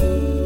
you.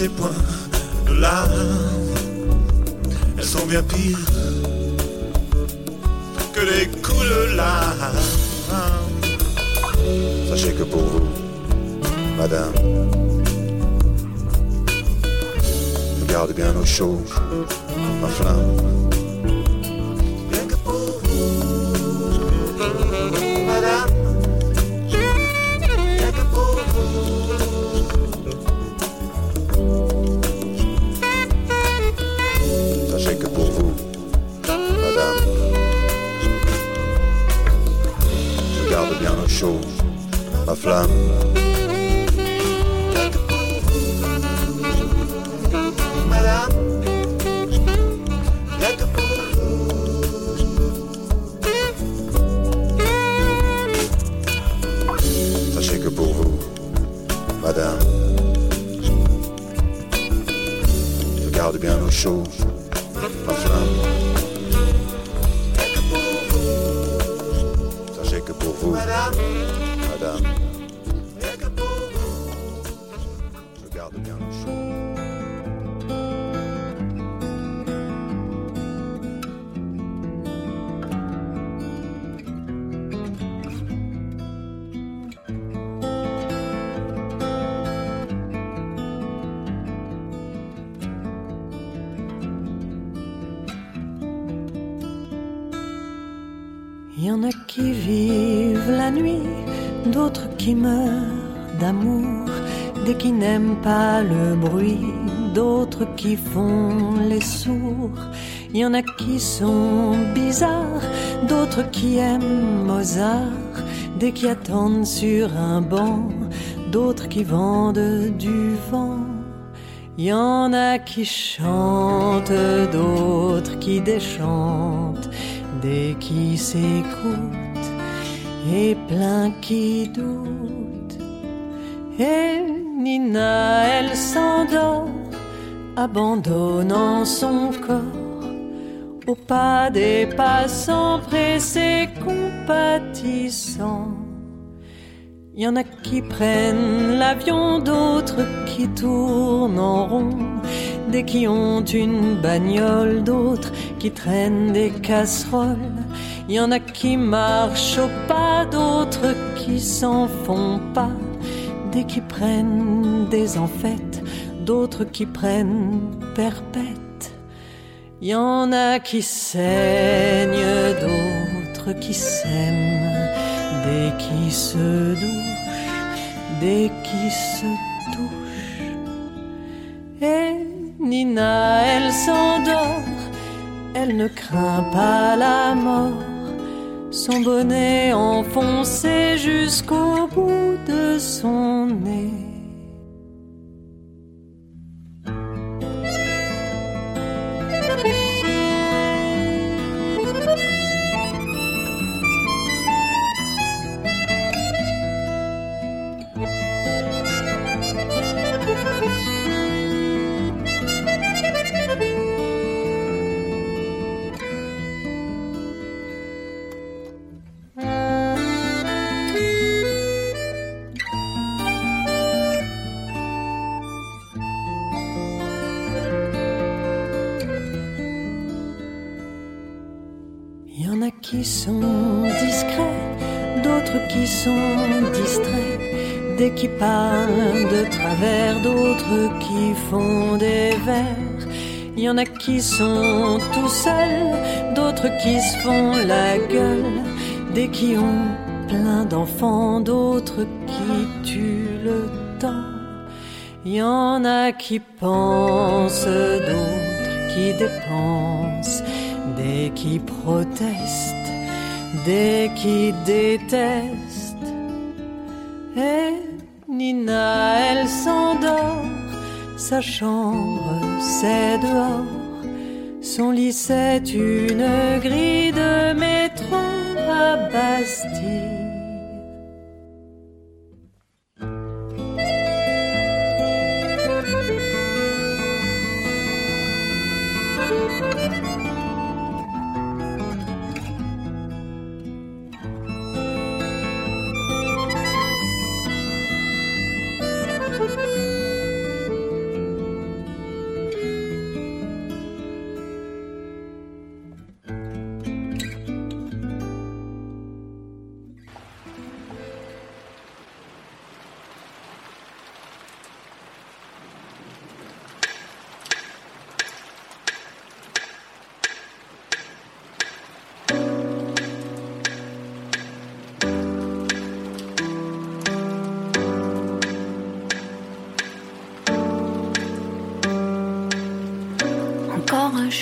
ces points de larmes, elles sont bien pires que les coups de larmes. Sachez que pour vous, madame, je garde bien nos chaud ma flamme. Madame Sachez que pour vous, madame, je bien nos choses qui font les sourds. Il y en a qui sont bizarres, d'autres qui aiment Mozart, des qui attendent sur un banc, d'autres qui vendent du vent. Il y en a qui chantent, d'autres qui déchantent des qui s'écoutent et plein qui doutent. Et Nina, elle s'endort, abandonnant son corps au pas des passants pressés, compatissants. Il y en a qui prennent l'avion, d'autres qui tournent en rond, des qui ont une bagnole, d'autres qui traînent des casseroles. Il y en a qui marchent au pas, d'autres qui s'en font pas, des qui prennent des enfêtes, d'autres qui prennent perpète. Y en a qui saignent, d'autres qui s'aiment, des qui se douche, dès qui se touche. Et Nina, elle s'endort, elle ne craint pas la mort. Son bonnet enfoncé jusqu'au bout de son nez. Y en a qui sont tout seuls, d'autres qui se font la gueule, des qui ont plein d'enfants, d'autres qui tuent le temps. Il y en a qui pensent, d'autres qui dépensent, des qui protestent dès qui déteste. Et Nina, elle s'endort, sa chambre c'est dehors, son lit c'est une grille de métro à Bastille.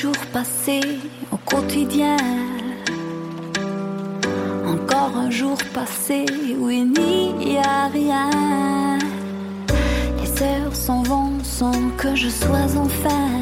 Jour passé au quotidien. Encore un jour passé où il n'y a rien. Les heures s'en vont sans que je sois enfin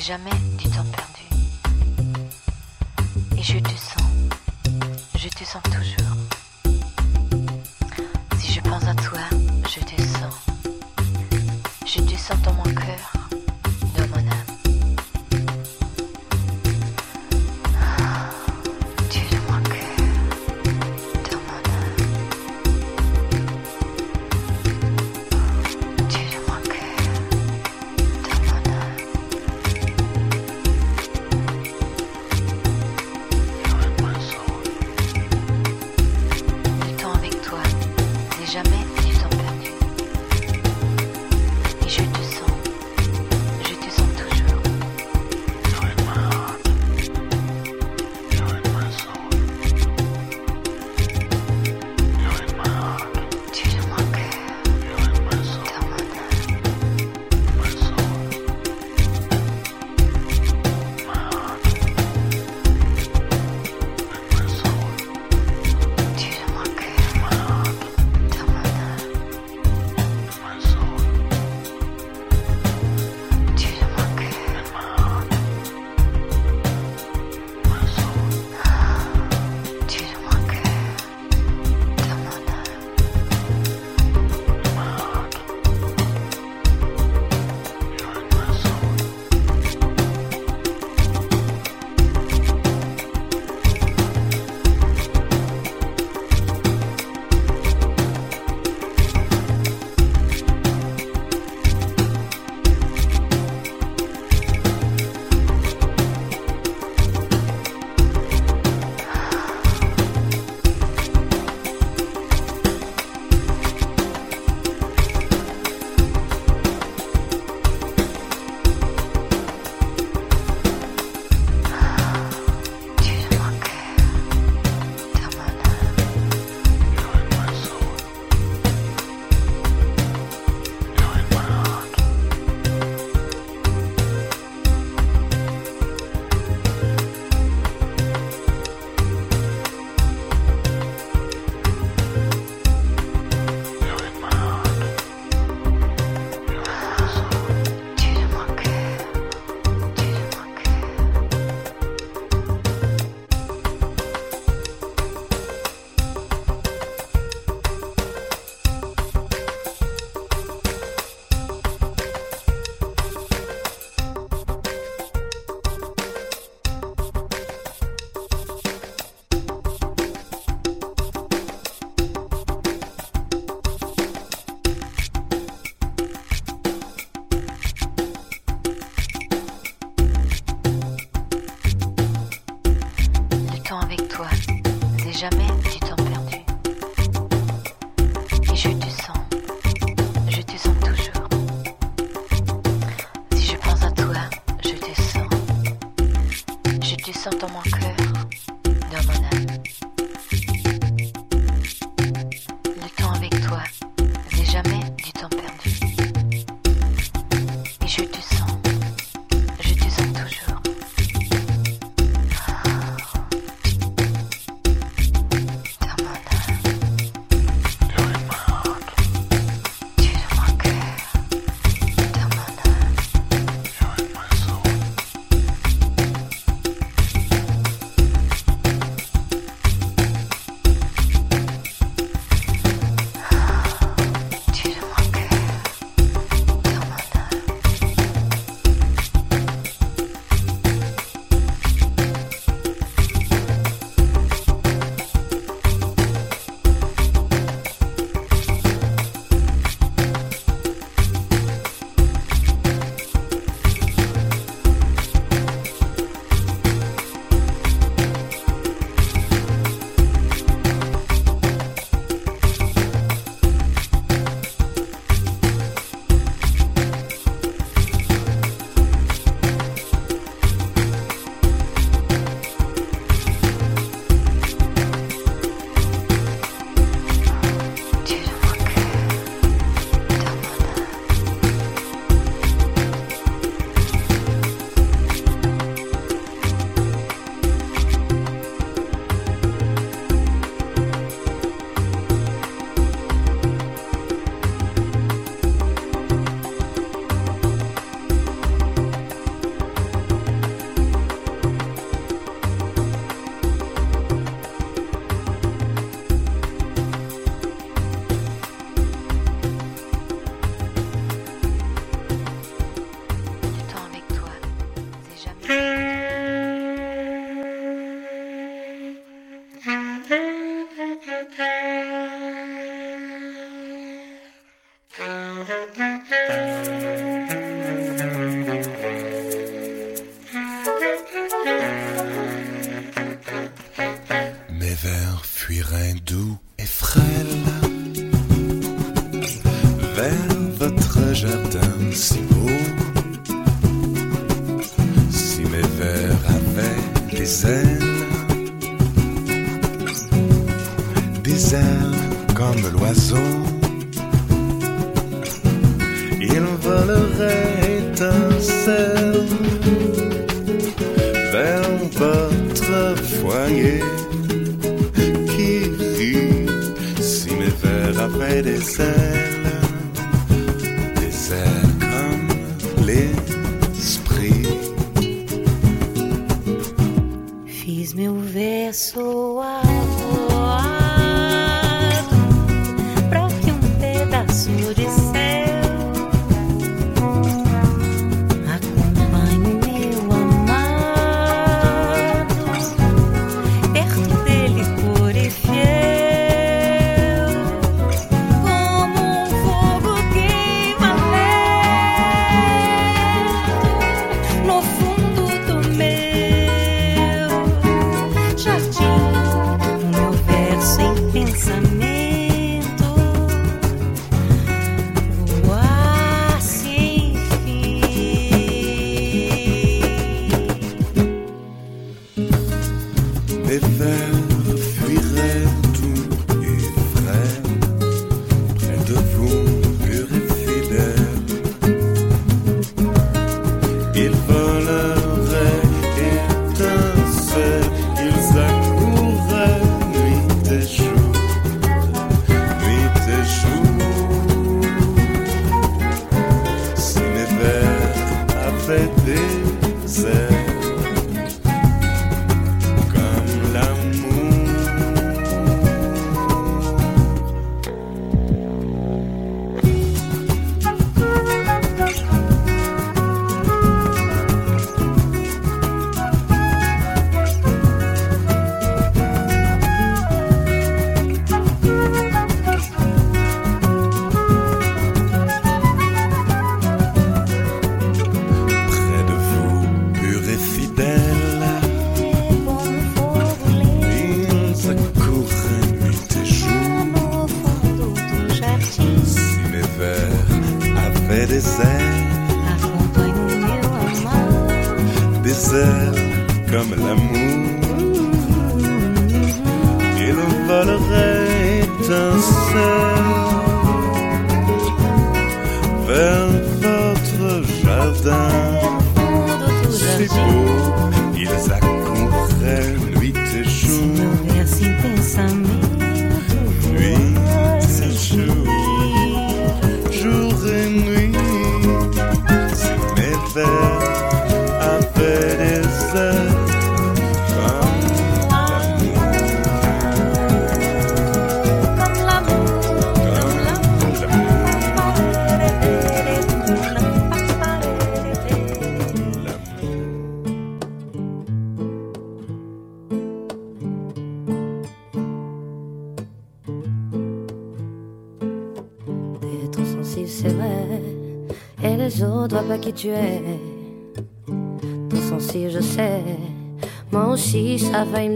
jamais des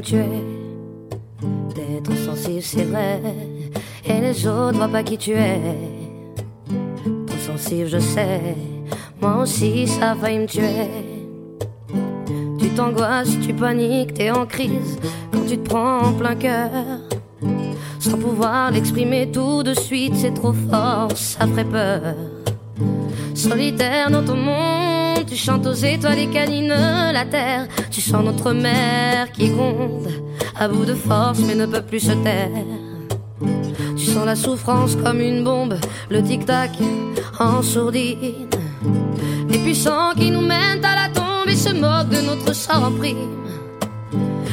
me tuer. D'être sensible, c'est vrai. Et les autres voient pas qui tu es. Trop sensible, je sais. Moi aussi, ça va me tuer. Tu t'angoisses, tu paniques, t'es en crise quand tu te prends en plein cœur. Sans pouvoir l'exprimer tout de suite, c'est trop fort, ça ferait peur. Solitaire dans ton monde, tu chantes aux étoiles et canines la terre. Tu sens notre mère qui gronde, à bout de force mais ne peut plus se taire. Tu sens la souffrance comme une bombe, le tic-tac en sourdine. Les puissants qui nous mènent à la tombe et se moquent de notre sort en prime.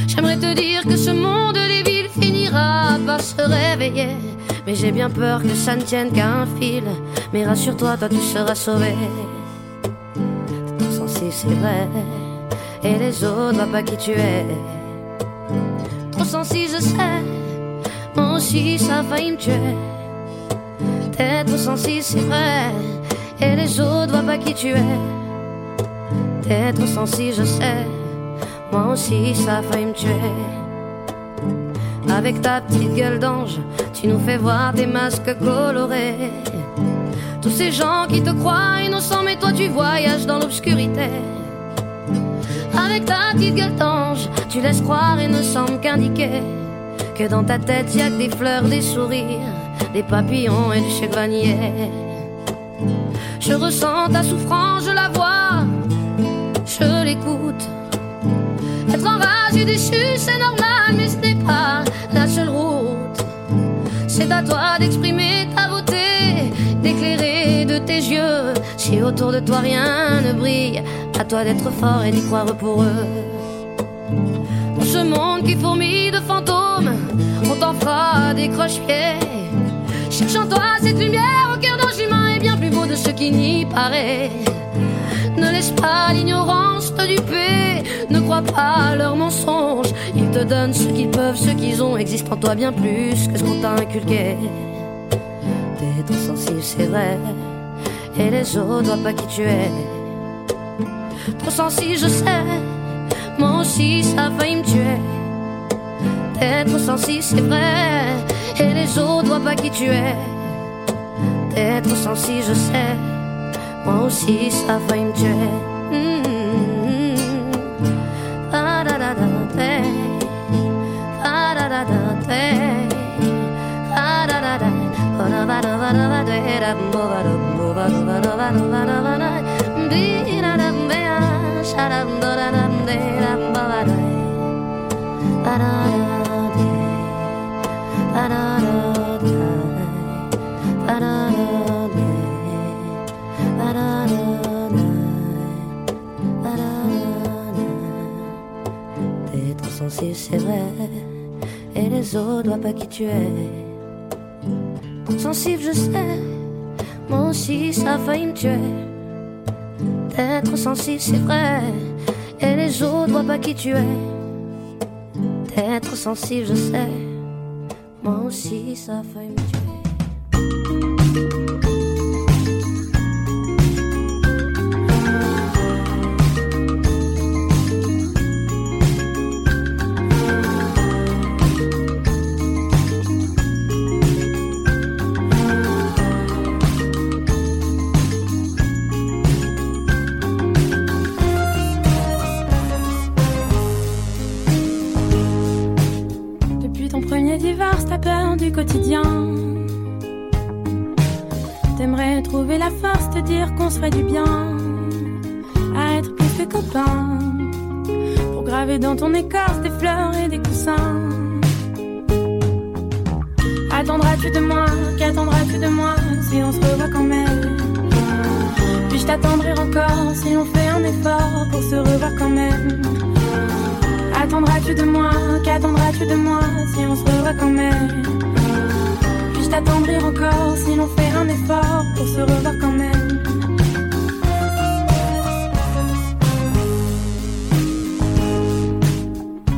J'aimerais te dire que ce monde des finira par se réveiller. Mais j'ai bien peur que ça ne tienne qu'à un fil. Mais rassure-toi, toi tu seras sauvé. C'est vrai. Et les autres voient pas qui tu es. Trop sensible, je sais. Moi aussi, ça va me tuer. T'es trop sensible, c'est vrai. Et les autres voient pas qui tu es. T'es trop sensible, je sais. Moi aussi, ça va me tuer. Avec ta petite gueule d'ange, tu nous fais voir des masques colorés. Tous ces gens qui te croient innocents, mais toi tu voyages dans l'obscurité. Avec ta petite gueule tu laisses croire et ne semble qu'indiquer que dans ta tête y a que des fleurs, des sourires, des papillons et du chevalier. Je ressens ta souffrance, je la vois, je l'écoute. Être enragé, déchu, c'est normal, mais ce n'est pas la seule route. C'est à toi d'exprimer ta beauté, d'éclairer Si autour de toi rien ne brille, à toi d'être fort et d'y croire pour eux. Dans ce monde qui fourmille de fantômes, on t'en fera des croche-pieds. Cherche en toi cette lumière au cœur d'un humain est bien plus beau de ce qui n'y paraît. Ne laisse pas l'ignorance te duper, ne crois pas leurs mensonges. Ils te donnent ce qu'ils peuvent, ce qu'ils ont, existe en toi bien plus que ce qu'on t'a inculqué. T'es trop sensible, c'est vrai, et les autres voient pas qui tu es. Trop sensible, je sais, moi aussi ça va me tuer. T'es trop sensible, c'est vrai, et les autres voient pas qui tu es. T'es trop sensible, je sais. Moi aussi, ça va me tuer. C'est vrai. Et les autres voient pas qui tu es. Sensible, je sais. Moi aussi, ça a failli me tuer. D'être sensible, c'est vrai. Et les autres voient pas qui tu es. D'être sensible, je sais. Moi aussi, ça a failli me tuer. Peur du quotidien. T'aimerais trouver la force, te dire qu'on se ferait du bien. À être plus que copains. Pour graver dans ton écorce des fleurs et des coussins. Attendras-tu de moi? Qu'attendras-tu de moi? Si on se revoit quand même Puis-je t'attendrai encore si on fait un effort pour se revoir quand même? Qu'attendras-tu de moi Qu'attendras-tu de moi si on se revoit quand même? Puis-je t'attendrai encore si l'on fait un effort pour se revoir quand même?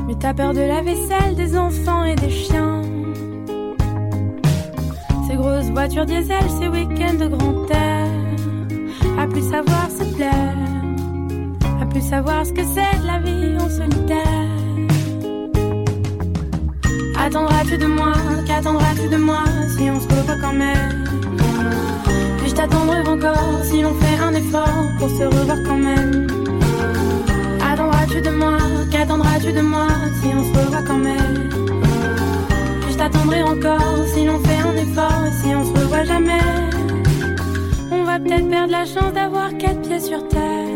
Mais t'as peur de la vaisselle, des enfants et des chiens? Ces grosses voitures diesel, ces week-ends de grand air. À plus savoir se plaire. À plus savoir ce que c'est la vie en solitaire Qu'attendras-tu de moi? Qu'attendras-tu de moi? Si on se revoit quand même. Puis-je t'attendre encore si l'on fait un effort pour se revoir quand même? Attendras-tu de moi? Qu'attendras-tu de moi? Si on se revoit quand même. Puis-je t'attendrai encore si l'on fait un effort? Si on se revoit jamais. On va peut-être perdre la chance d'avoir quatre pieds sur terre.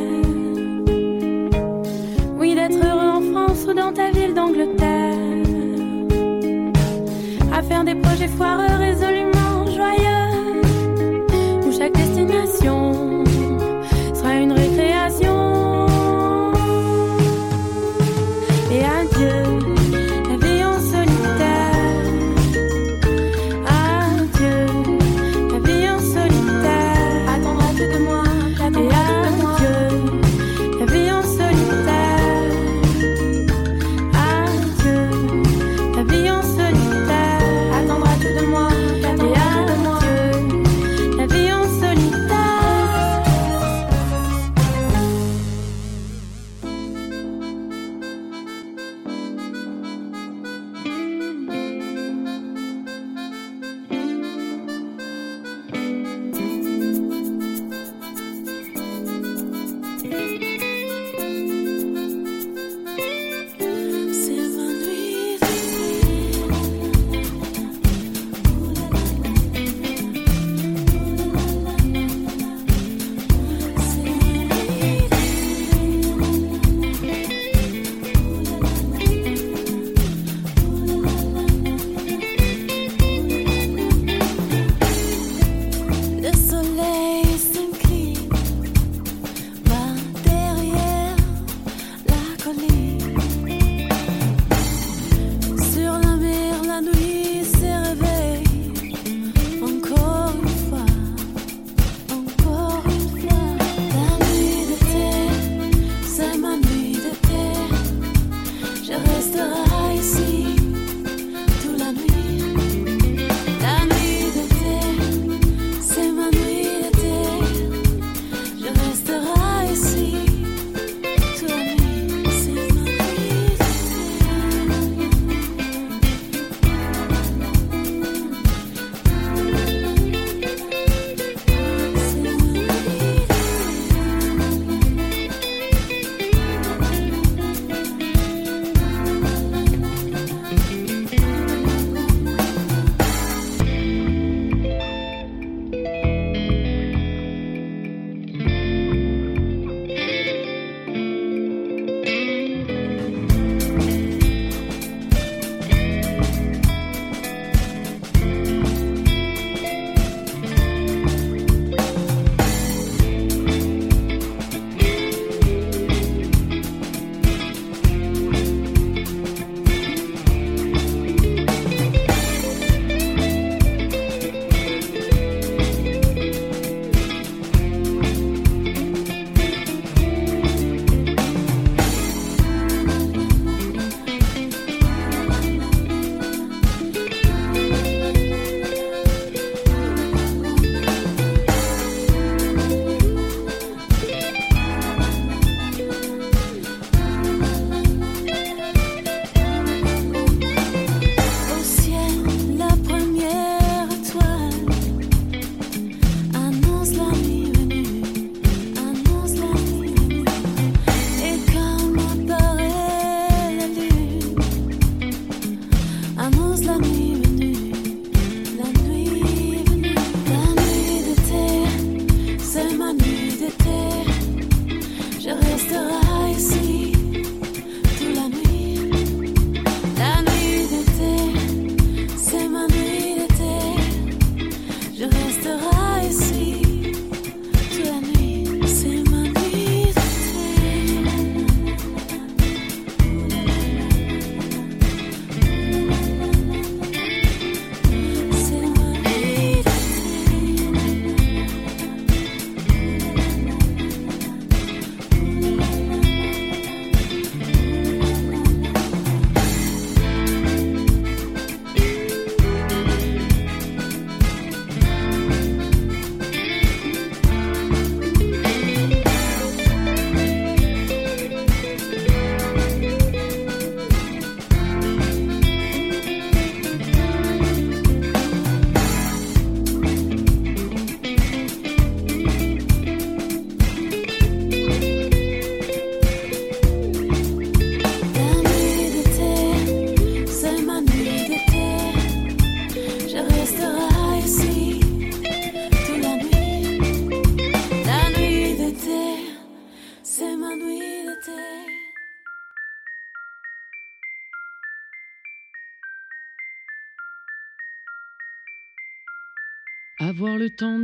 Oui, d'être heureux en France ou dans ta ville d'Angleterre faire des projets foireux résolument joyeux, où chaque destination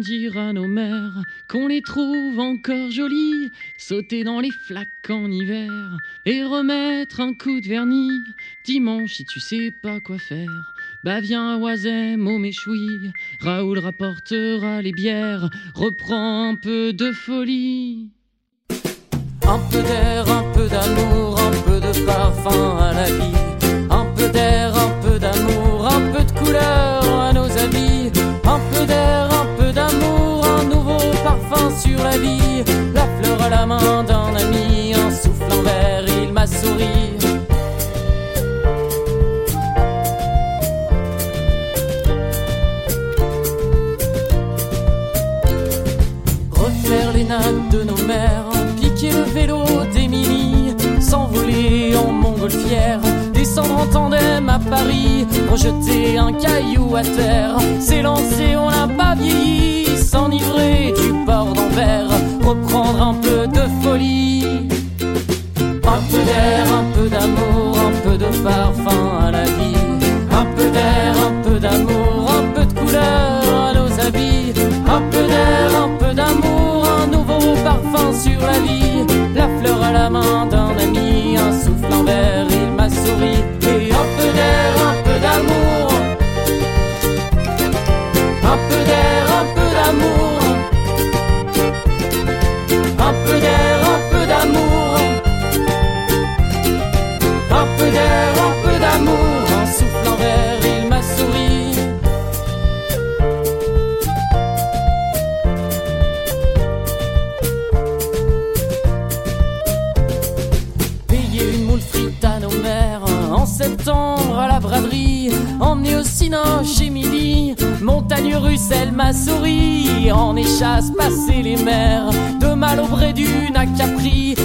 dire à nos mères qu'on les trouve encore jolies, sauter dans les flaques en hiver et remettre un coup de vernis. Dimanche, si tu sais pas quoi faire, bah viens à Oisem au méchoui. Raoul rapportera les bières, reprend un peu de folie. Un peu d'air, un peu d'amour, un peu de parfum à la vie. Un peu d'air, un peu d'amour, un peu de couleur à nos avis. Un peu d'air, sur la vie. La fleur à la main d'un ami, un souffle en verre, il m'a souri. Refaire les nattes de nos mères, piquer le vélo d'Émilie, s'envoler en montgolfière, descendre en tandem à Paris, rejeter un caillou à terre, s'élancer, on n'a pas vieilli, s'enivrer du port d'Anvers, reprendre un peu de folie. Un peu d'air, un peu d'amour, un peu de parfum échasse passer les mers, de Malaubré d'une à Capri,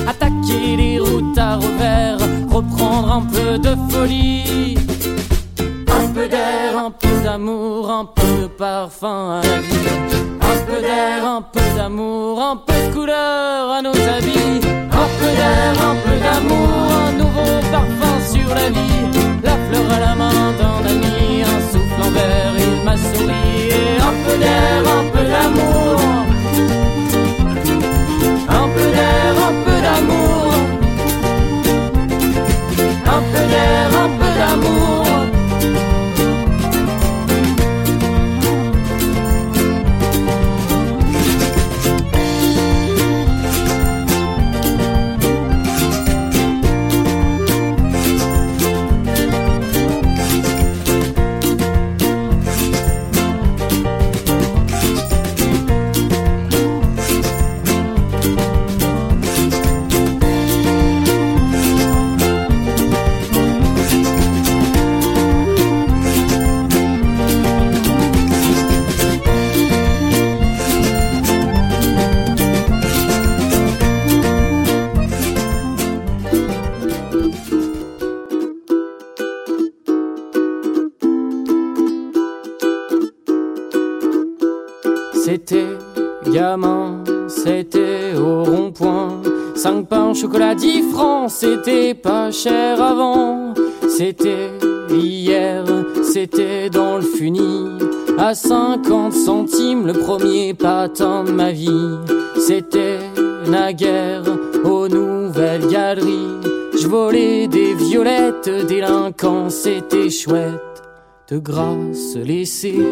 c'était pas cher avant. C'était hier, c'était dans le funi. À 50 centimes, le premier patin de ma vie. C'était naguère aux nouvelles galeries. Je volais des violettes, délinquants, c'était chouette. De grâce, laisser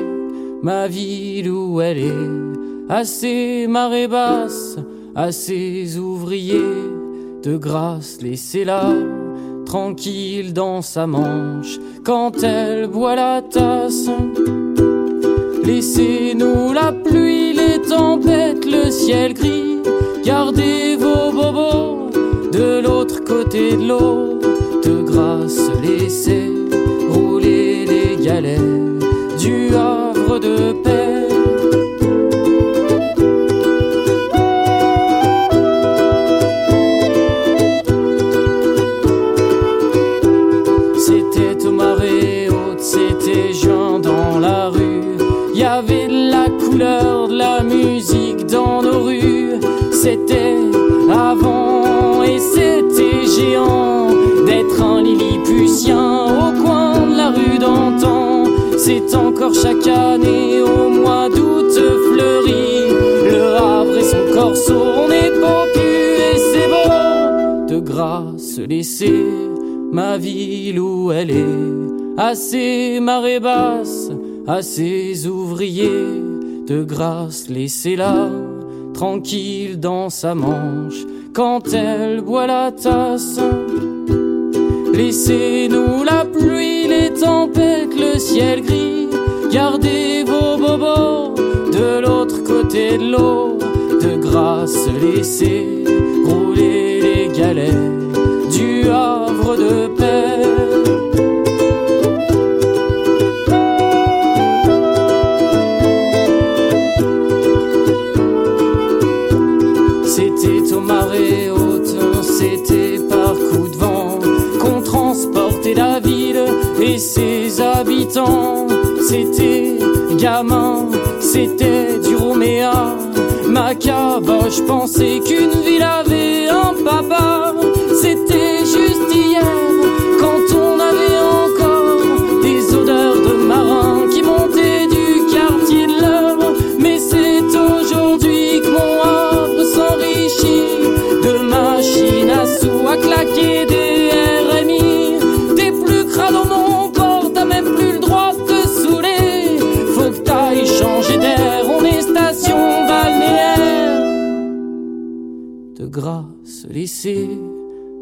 ma ville où elle est. Assez marée basse, assez ouvriers. De grâce, laissez-la tranquille dans sa manche quand elle boit la tasse. Laissez-nous la pluie, les tempêtes, le ciel gris. Gardez vos bobos de l'autre côté de l'eau. De grâce, laissez rouler les galets du havre de paix. Encore chaque année au mois d'août fleuri. Le Havre et son corso, on est popu et c'est bon. De grâce, laissez ma ville où elle est. À ses marées basses, à ses ouvriers. De grâce, laissez-la tranquille dans sa manche quand elle boit la tasse. Laissez-nous la pluie, les tempêtes, le ciel gris. Gardez vos bobos de l'autre côté de l'eau. De grâce, laissez rouler les galets du havre de paix. C'était au marée haute, c'était par coup de vent qu'on transportait la ville et ses habitants. C'était gamin, c'était du Roméa, ma caboche pensais qu'une ville avait un papa. C'était juste hier, quand on avait encore des odeurs de marins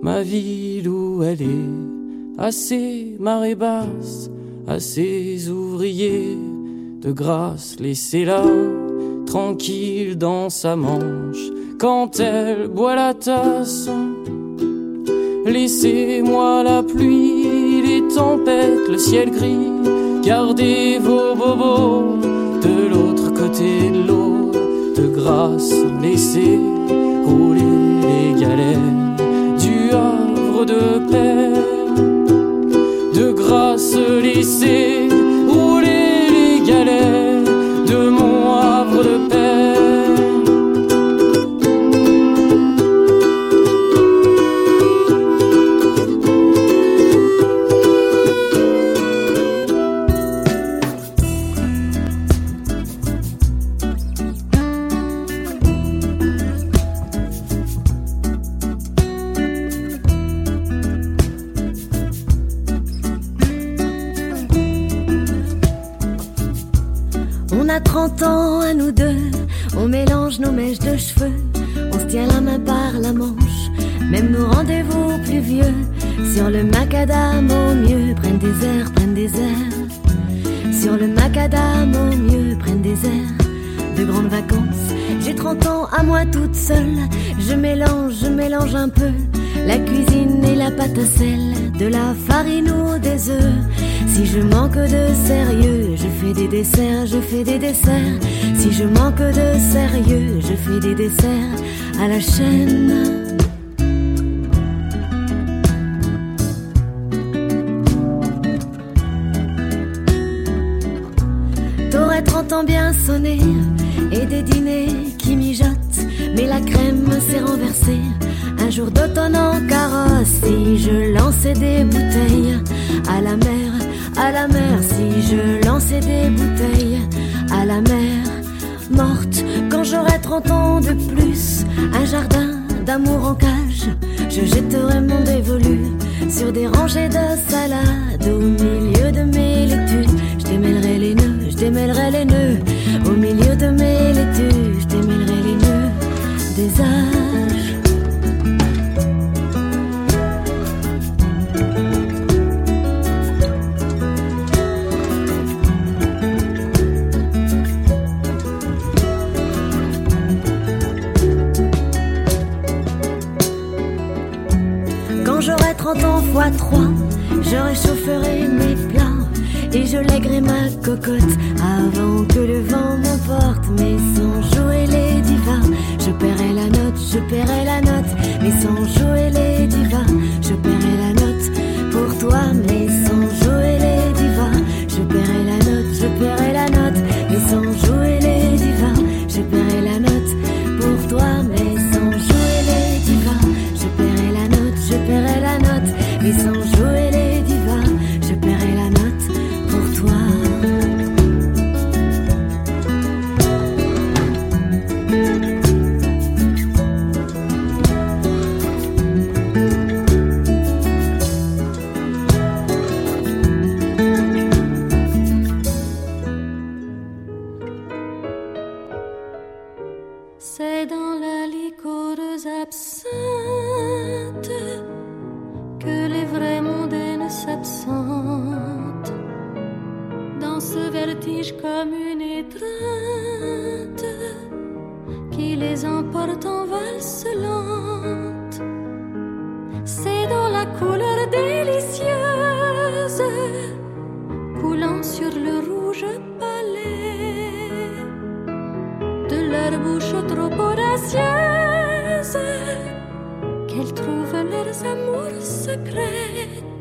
ma ville où elle est, assez marée basse, à ses ouvriers. De grâce, laissez-la tranquille dans sa manche quand elle boit la tasse. Laissez-moi la pluie, les tempêtes, le ciel gris. Gardez vos bobos de l'autre côté de l'eau. De grâce, laissez rouler galets du havre de paix. De grâce, laissez rouler 30 ans à nous deux, on mélange nos mèches de cheveux, on se tient la main par la manche, même nos rendez-vous plus vieux, sur le macadam au mieux, prennent des airs, prennent des airs, sur le macadam au mieux, prennent des airs, de grandes vacances, j'ai 30 ans à moi toute seule, je mélange, je mélange un peu, la cuisine la pâte à sel, de la farine ou des œufs. Si je manque de sérieux, je fais des desserts, je fais des desserts. Si je manque de sérieux, je fais des desserts à la chaîne. T'aurais 30 ans bien sonné et des dîners qui mijotent, mais la crème s'est renversée. Jour d'automne en carrosse, si je lançais des bouteilles à la mer, à la mer, si je lançais des bouteilles à la mer, morte. Quand j'aurai 30 ans de plus, un jardin d'amour en cage, je jetterai mon dévolu sur des rangées de salades. Au milieu de mes laitues, je démêlerai les nœuds, je démêlerai les nœuds. Au milieu de mes laitues, je démêlerai les nœuds des âges. 30 ans fois 3, je réchaufferai mes plats et je lèguerai ma cocotte avant que le vent m'emporte. Mais sans jouer les divas, je paierai la note, je paierai la note. Mais sans jouer les divas, je paierai la note pour toi. Trouvent leurs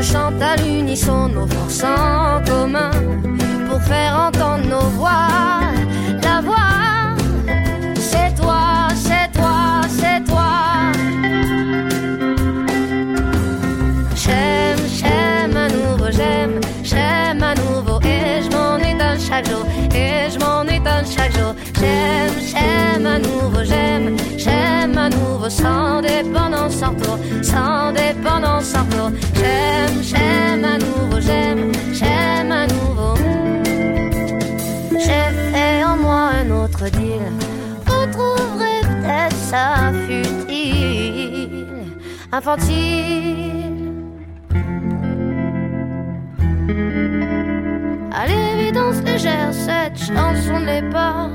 que je chante à l'unisson nos forces en commun pour faire entendre nos voix. La voix, c'est toi, c'est toi, c'est toi. J'aime, j'aime à nouveau, j'aime, j'aime à nouveau et je m'en étonne chaque jour et je m'en étonne chaque jour. J'aime, j'aime à nouveau, j'aime, j'aime à nouveau sans dépendance en retour, sans dépendance en retour. J'aime, j'aime à nouveau, j'aime, j'aime à nouveau. J'ai fait en moi un autre deal. Vous trouverez peut-être ça futile, infantile. À l'évidence légère, cette chanson ne l'est pas.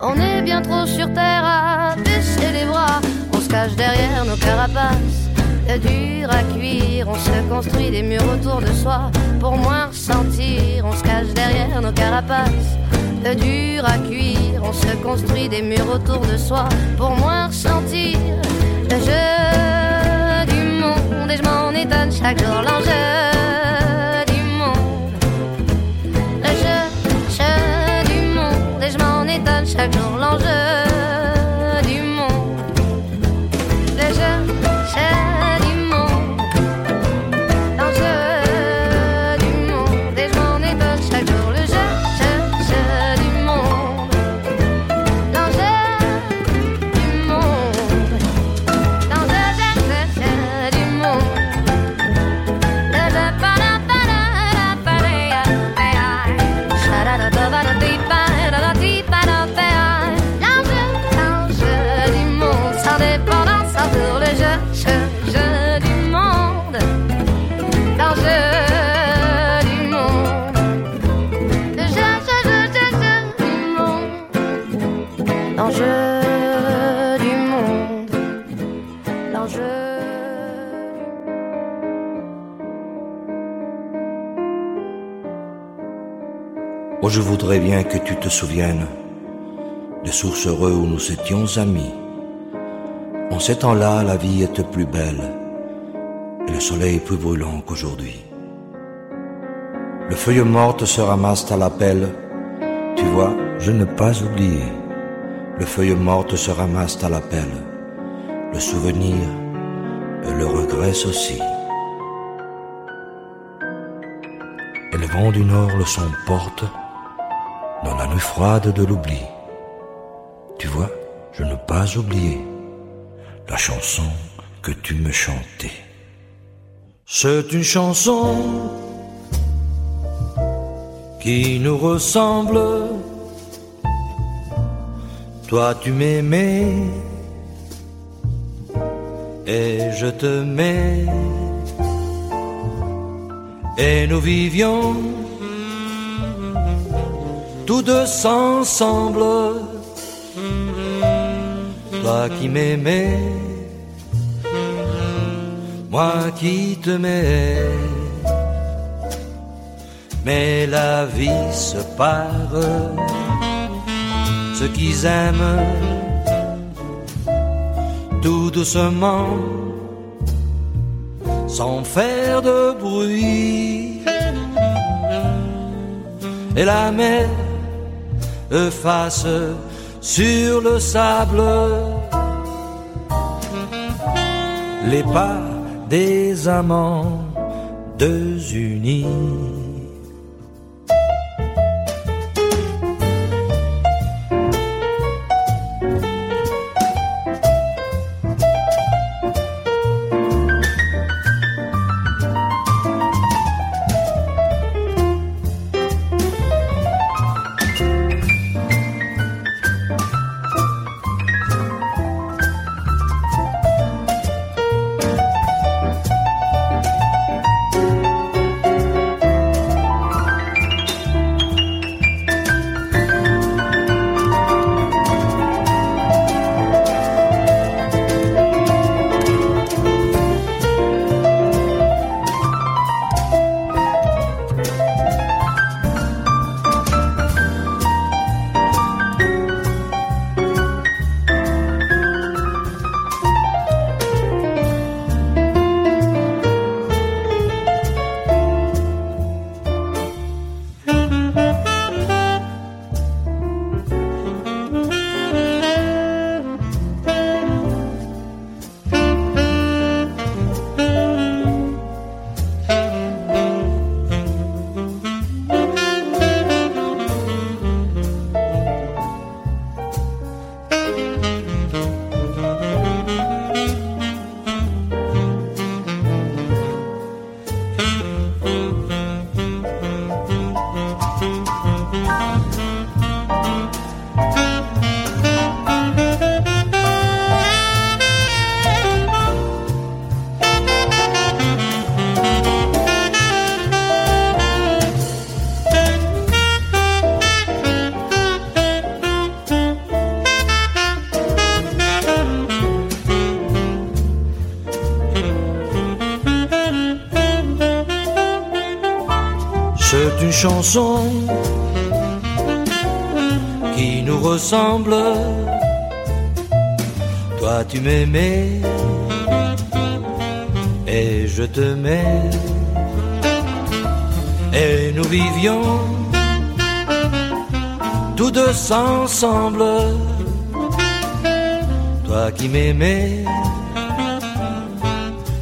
On est bien trop sur terre à baisser les bras. On se cache derrière nos carapaces. Le dur à cuire, on se construit des murs autour de soi pour moins ressentir. On se cache derrière nos carapaces. Le dur à cuire, on se construit des murs autour de soi pour moins ressentir. Le jeu du monde, et je m'en étonne chaque jour. L'enjeu chaque jour. L'enjeu Oh, je voudrais bien que tu te souviennes des sources heureux où nous étions amis. En ces temps-là, la vie était plus belle et le soleil plus brûlant qu'aujourd'hui. Le feuille morte se ramasse à l'appel. Tu vois, je n'ai pas oublié. Le feuille morte se ramasse à l'appel. Le souvenir et le regret aussi. Et le vent du nord le la nuit froide de l'oubli. Tu vois, je n'ai pas oublié la chanson que tu me chantais. C'est une chanson qui nous ressemble. Toi tu m'aimais et je te mets. Et nous vivions tous deux ensemble, toi qui m'aimais, moi qui te mets. Mais la vie se part, ceux qui aiment tout doucement, sans faire de bruit. Et la mer efface sur le sable les pas des amants deux unis. Toi tu m'aimais et je te mets. Et nous vivions tous deux ensemble. Toi qui m'aimais,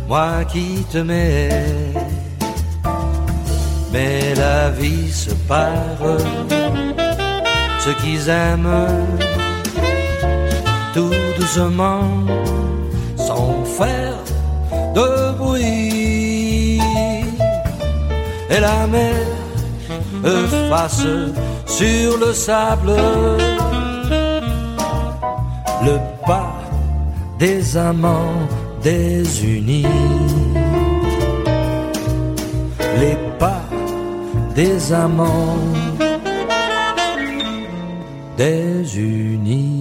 moi qui te mets mais la vie se part. Ceux qui aiment tout doucement, sans faire de bruit. Et la mer efface sur le sable le pas des amants désunis. Les pas des amants désunis.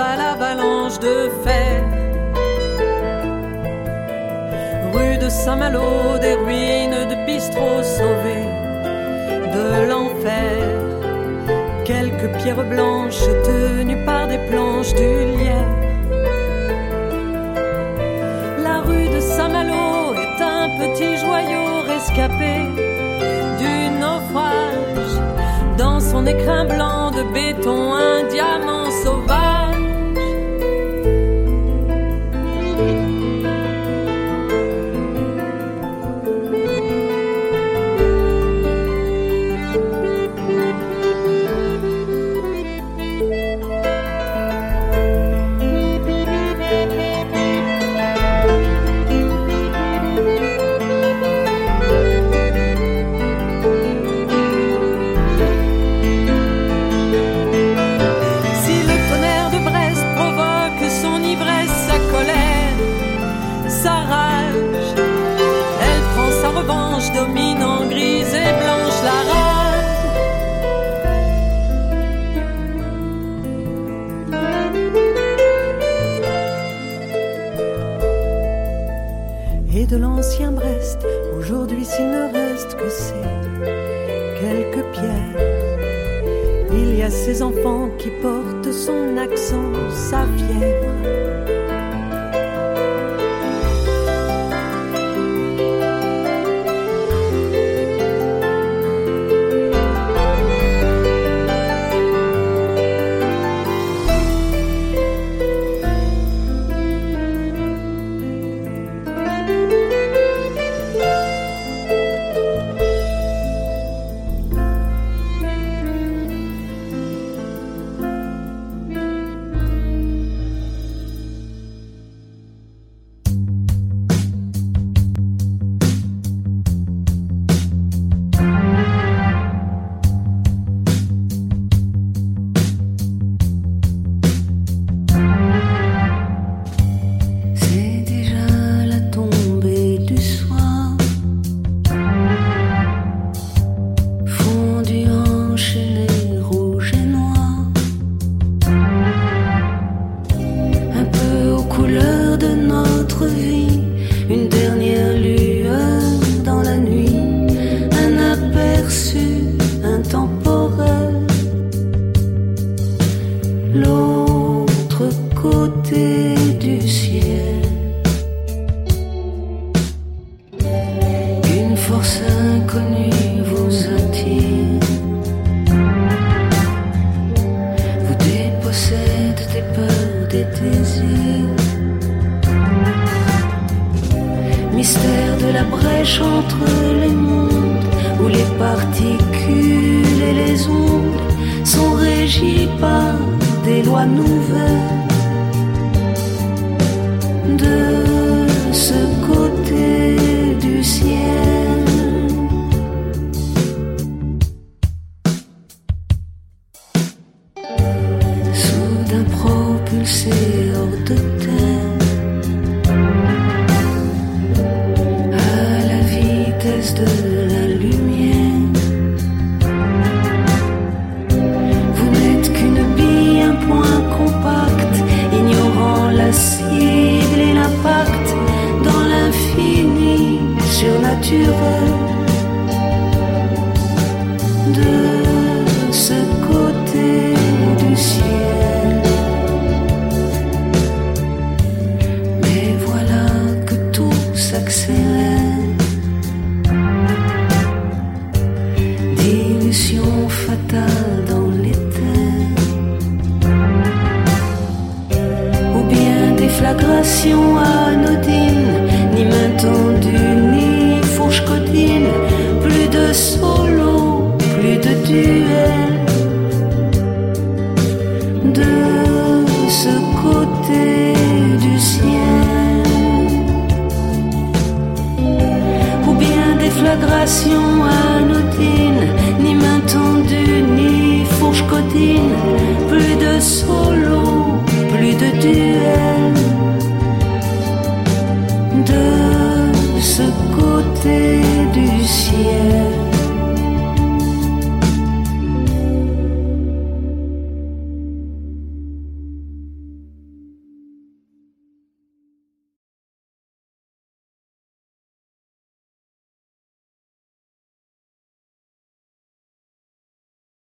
à l'avalanche de fer. Rue de Saint-Malo, des ruines de bistrots sauvés de l'enfer. Quelques pierres blanches tenues par des planches du lierre. La rue de Saint-Malo est un petit joyau rescapé du naufrage. Dans son écrin blanc de béton entre les mondes où les particules et les ondes sont régies par des lois nouvelles.